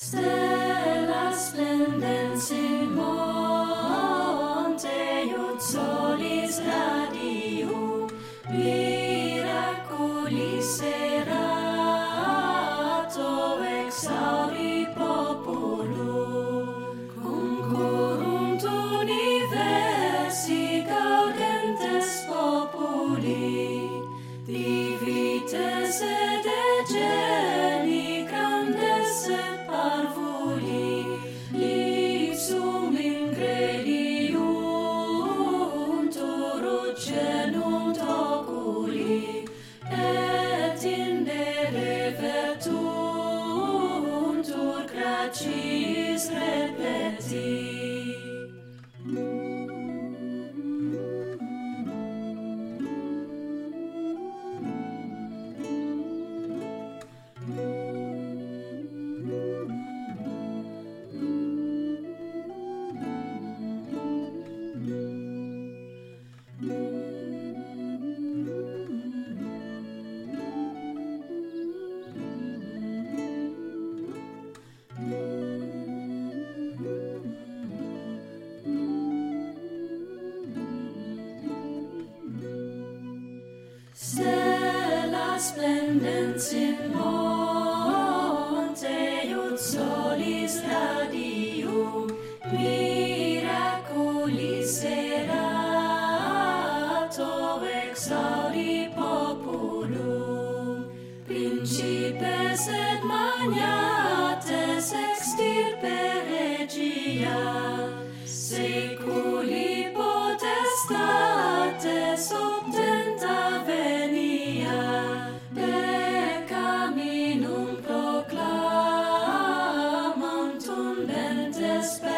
Stella splendens in monte, ut solis radium, miraculis erato, exauri populum. Concurrunt universi gaudentes populi, divites et ege, Jesus. Snälla splendens in monte ut solis radium miraculis erato exaudi populum principes despair.